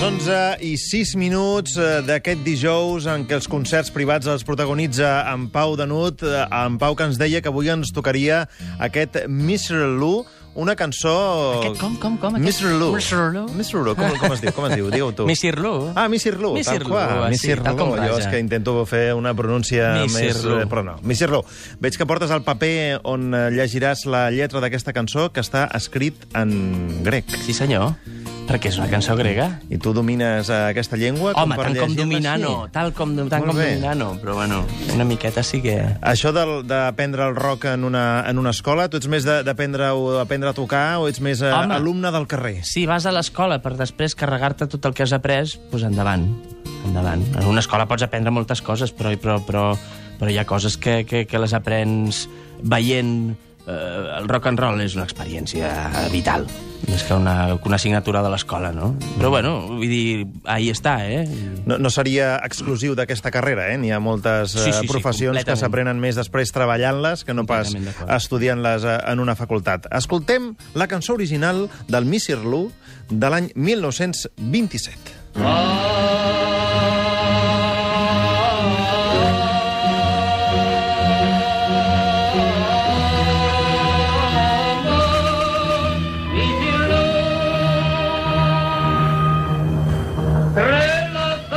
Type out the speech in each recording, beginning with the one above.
Les 11 i 6 minuts eh, d'aquest dijous en què els concerts privats els protagonitza en Pau Danut, eh, en Pau que ens deia que avui ens tocaria aquest Mr. Lou, una cançó... Aquest com, com, com? Aquest? Mr. Lou. Mr. Lou. Mr. Lou, com, com es diu? Com es diu? Digue-ho tu. Missir Lou. Ah, Missir Lou, tal Lou, qual. com Lou. Jo és que intento fer una pronúncia més... Lou. eh, Però no, Missir Lou. Veig que portes el paper on llegiràs la lletra d'aquesta cançó que està escrit en grec. Sí, senyor. Perquè és una cançó grega. I tu domines eh, aquesta llengua? Home, per tant com dominar no. Tal com, tant Molt com bé. dominar no. Però bueno, una miqueta sí que... Això d'aprendre el rock en una, en una escola, tu ets més d'aprendre aprendre a tocar o ets més eh, Home. alumne del carrer? Si vas a l'escola per després carregar-te tot el que has après, doncs endavant. Endavant. En una escola pots aprendre moltes coses, però, però, però, però hi ha coses que, que, que les aprens veient... Eh, el rock and roll és una experiència vital, més que una, que una assignatura de l'escola, no? Però bueno, vull dir, ahí està, eh? No, no seria exclusiu d'aquesta carrera, eh? N'hi ha moltes Sí, eh, sí, sí, professions que completament. s'aprenen més després treballant-les que no pas estudiant-les eh, en una facultat. Escoltem la cançó original del Missir Lou de l'any 1927.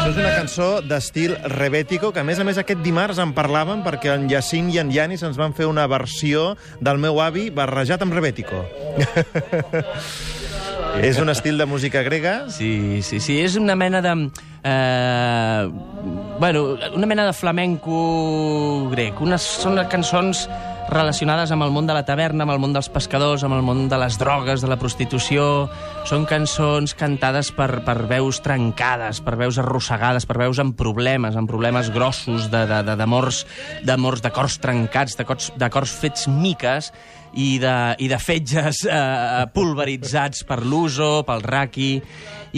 Això és una cançó d'estil rebètico, que a més a més aquest dimarts en parlàvem perquè en Jacint i en Yanis ens van fer una versió del meu avi barrejat amb rebètico. és un estil de música grega? Sí, sí, sí, és una mena de... Eh, bueno, una mena de flamenco grec. Unes, són cançons relacionades amb el món de la taverna, amb el món dels pescadors, amb el món de les drogues, de la prostitució. Són cançons cantades per, per veus trencades, per veus arrossegades, per veus amb problemes, amb problemes grossos, de- de- de- d'amors d'amors, de cors trencats, de cors, de cors fets miques, i de, i de fetges eh, pulveritzats per l'uso, pel raqui,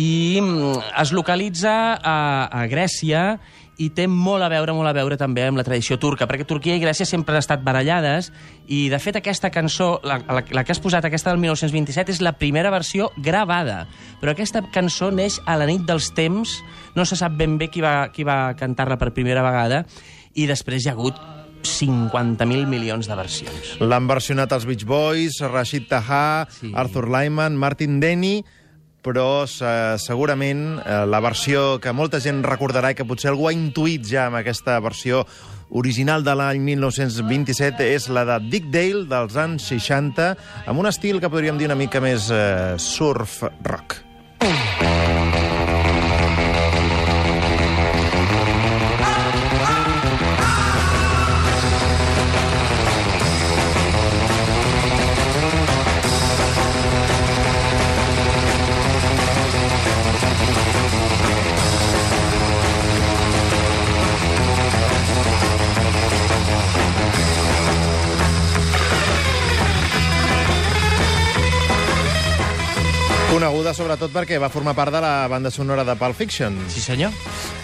i mm, es localitza a, a Grècia i té molt a veure, molt a veure també amb la tradició turca, perquè Turquia i Grècia sempre han estat barallades i, de fet, aquesta cançó, la, la, la que has posat, aquesta del 1927, és la primera versió gravada. Però aquesta cançó neix a la nit dels temps, no se sap ben bé qui va, qui va cantar-la per primera vegada, i després hi ha hagut 50.000 milions de versions. L'han versionat els Beach Boys, Rashid Taha, Sí. Arthur Lyman, Martin Denny, però eh, segurament eh, la versió que molta gent recordarà i que potser algú ha intuït ja amb aquesta versió original de l'any 1927 és la de Dick Dale dels anys 60, amb un estil que podríem dir una mica més eh, surf rock. Coneguda sobretot perquè va formar part de la banda sonora de Pulp Fiction. Sí, senyor?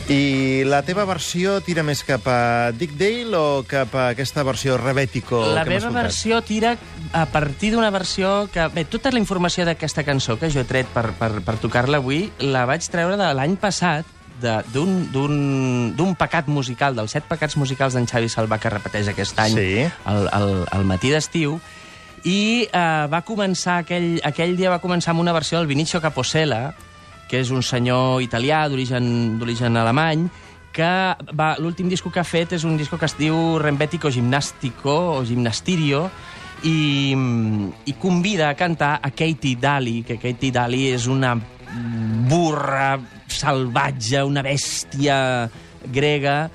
I la teva versió tira més cap a Dick Dale o cap a aquesta versió rebètico La que meva versió tira a partir d'una versió que... Bé, tota la informació d'aquesta cançó que jo he tret per, per, per tocar-la avui la vaig treure de l'any passat de- d'un pecat musical, dels set pecats musicals d'en Xavi Salvà que repeteix aquest any Sí. al, al, al matí d'estiu i eh, va començar aquell, aquell dia va començar amb una versió del Vinicio Capossela que és un senyor italià d'origen alemany que l'últim disco que ha fet és un disco que es diu Rembetico Gimnastico o Gimnastirio i, i convida a cantar a Katie Daly, que Katie Daly és una burra salvatge, una bèstia grega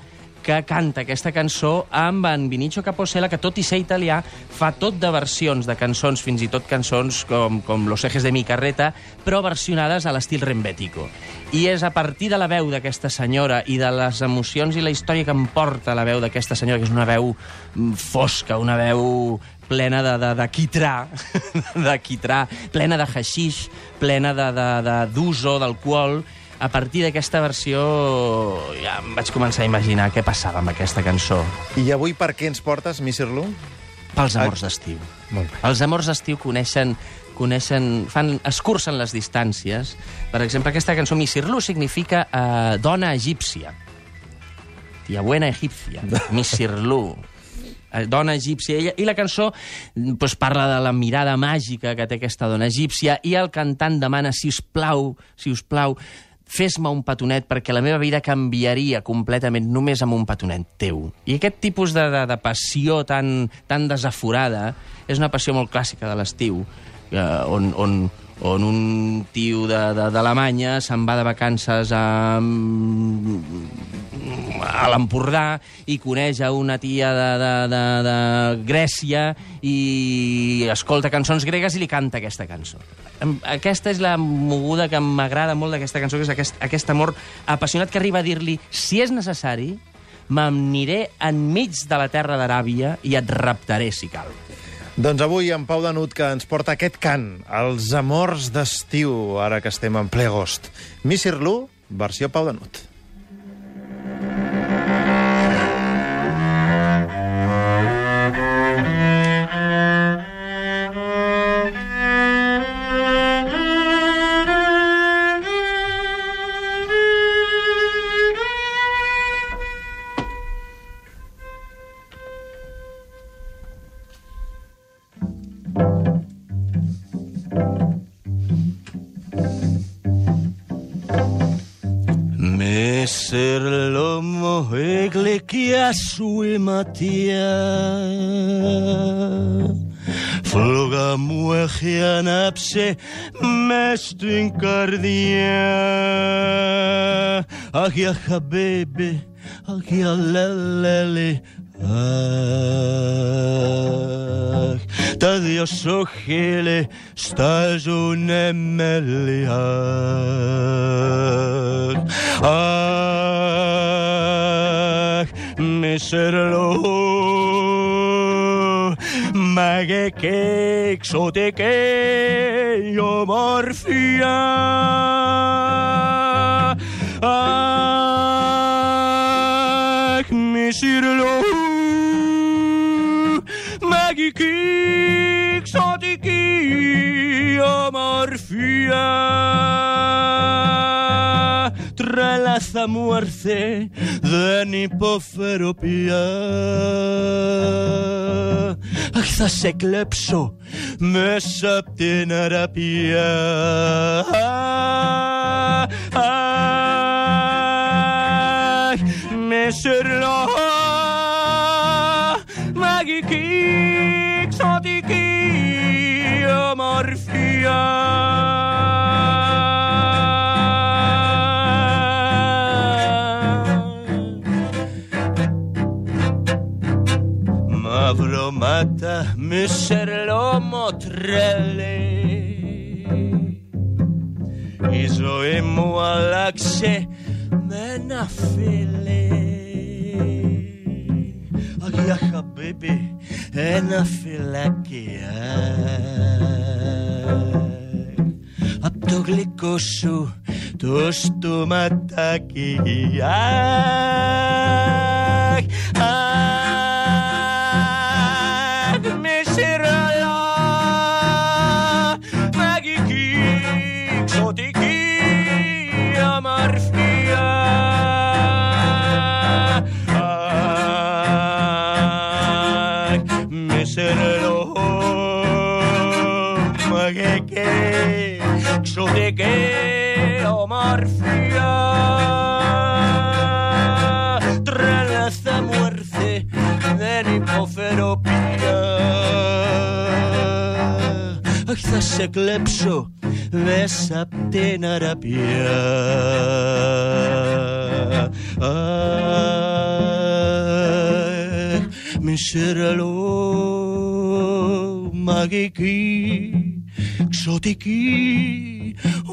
que canta aquesta cançó amb en Vinicio Capossela, que tot i ser italià, fa tot de versions de cançons, fins i tot cançons com, com Los ejes de mi carreta, però versionades a l'estil rembètico. I és a partir de la veu d'aquesta senyora i de les emocions i la història que em porta la veu d'aquesta senyora, que és una veu mm, fosca, una veu plena de, de, de quitrà, de quitrà, plena de haixix, plena d'uso, d'alcohol, a partir d'aquesta versió ja em vaig començar a imaginar què passava amb aquesta cançó. I avui per què ens portes, Missir Lu? Pels Ah. amors d'estiu. Molt bé. Els amors d'estiu coneixen coneixen, fan, escurcen les distàncies. Per exemple, aquesta cançó Misirlu significa eh, dona egípcia. Tia buena egípcia. Misirlu eh, dona egípcia. Ella, I la cançó pues, parla de la mirada màgica que té aquesta dona egípcia i el cantant demana, si us plau, si us plau, fes-me un petonet perquè la meva vida canviaria completament només amb un petonet teu. I aquest tipus de, de, de passió tan, tan desaforada és una passió molt clàssica de l'estiu, eh, on, on, on un tio d'Alemanya se'n va de vacances a, a l'Empordà i coneix a una tia de, de, de, de Grècia i escolta cançons gregues i li canta aquesta cançó. Aquesta és la moguda que m'agrada molt d'aquesta cançó, que és aquest, aquest amor apassionat que arriba a dir-li, si és necessari, m'aniré enmig de la terra d'Aràbia i et raptaré, si cal. Doncs avui en Pau Danut que ens porta aquest cant, els amors d'estiu, ara que estem en ple agost. Missir-lo, versió Pau Danut. ser l'uomo eglequia sui mattia. Φλόγα μου έχει ανάψει μες στην καρδιά. Αγία χαμπέμπε, αγία λελέλη. Σου σοχέλε στάζουνε μελιά. Αχ, μισερλό, μάγε και εξωτική ομορφιά. Αχ, μισερλό, μαγική miserlo τρέλαθα μου έρθε δεν υποφέρω πια. Αχ θα σε κλέψω μέσα απ' την αραπία. Αχ με σερλό μαγική ξωτική ομορφιά Μαυρομάτα με σερλόμο τρέλε Η ζωή μου άλλαξε με ένα φίλε Αγία χαμπίμπι ένα φυλάκι Απ' το γλυκό σου το στοματάκι Αχ, αχ τάξω δε και ομορφιά μου έρθε δεν υποφέρω πια Αχ θα σε κλέψω μέσα απ' την αραπιά Αχ μισερλό μαγική Ξωτική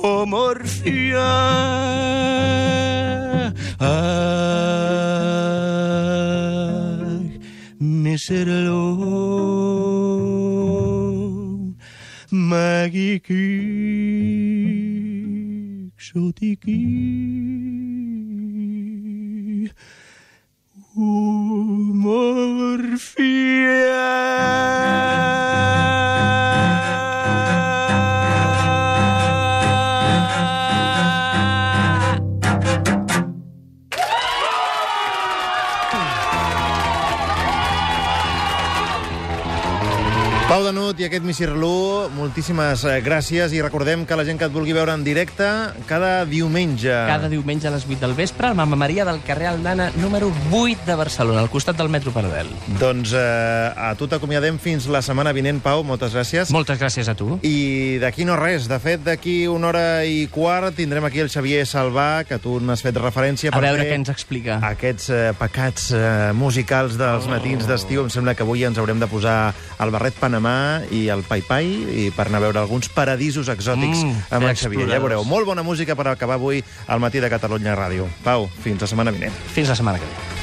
o Morfía. Neserlo magiki xotiki. Pau Danut i aquest Missirlú, moltíssimes eh, gràcies i recordem que la gent que et vulgui veure en directe cada diumenge. Cada diumenge a les 8 del vespre al Mama Maria del carrer Aldana, número 8 de Barcelona, al costat del metro Paral·lel. Doncs eh, a tu t'acomiadem fins la setmana vinent, Pau, moltes gràcies. Moltes gràcies a tu. I d'aquí no res, de fet, d'aquí una hora i quart tindrem aquí el Xavier Salvà, que tu n'has fet referència. A veure què ens explica. Aquests eh, pecats eh, musicals dels matins d'estiu, em sembla que avui ens haurem de posar el barret Panamà i el Pai Pai i per anar a veure alguns paradisos exòtics Mm, amb el Xavier. Ja veureu, molt bona música per acabar avui al matí de Catalunya Ràdio. Pau, fins la setmana vinent. Fins la setmana que ve.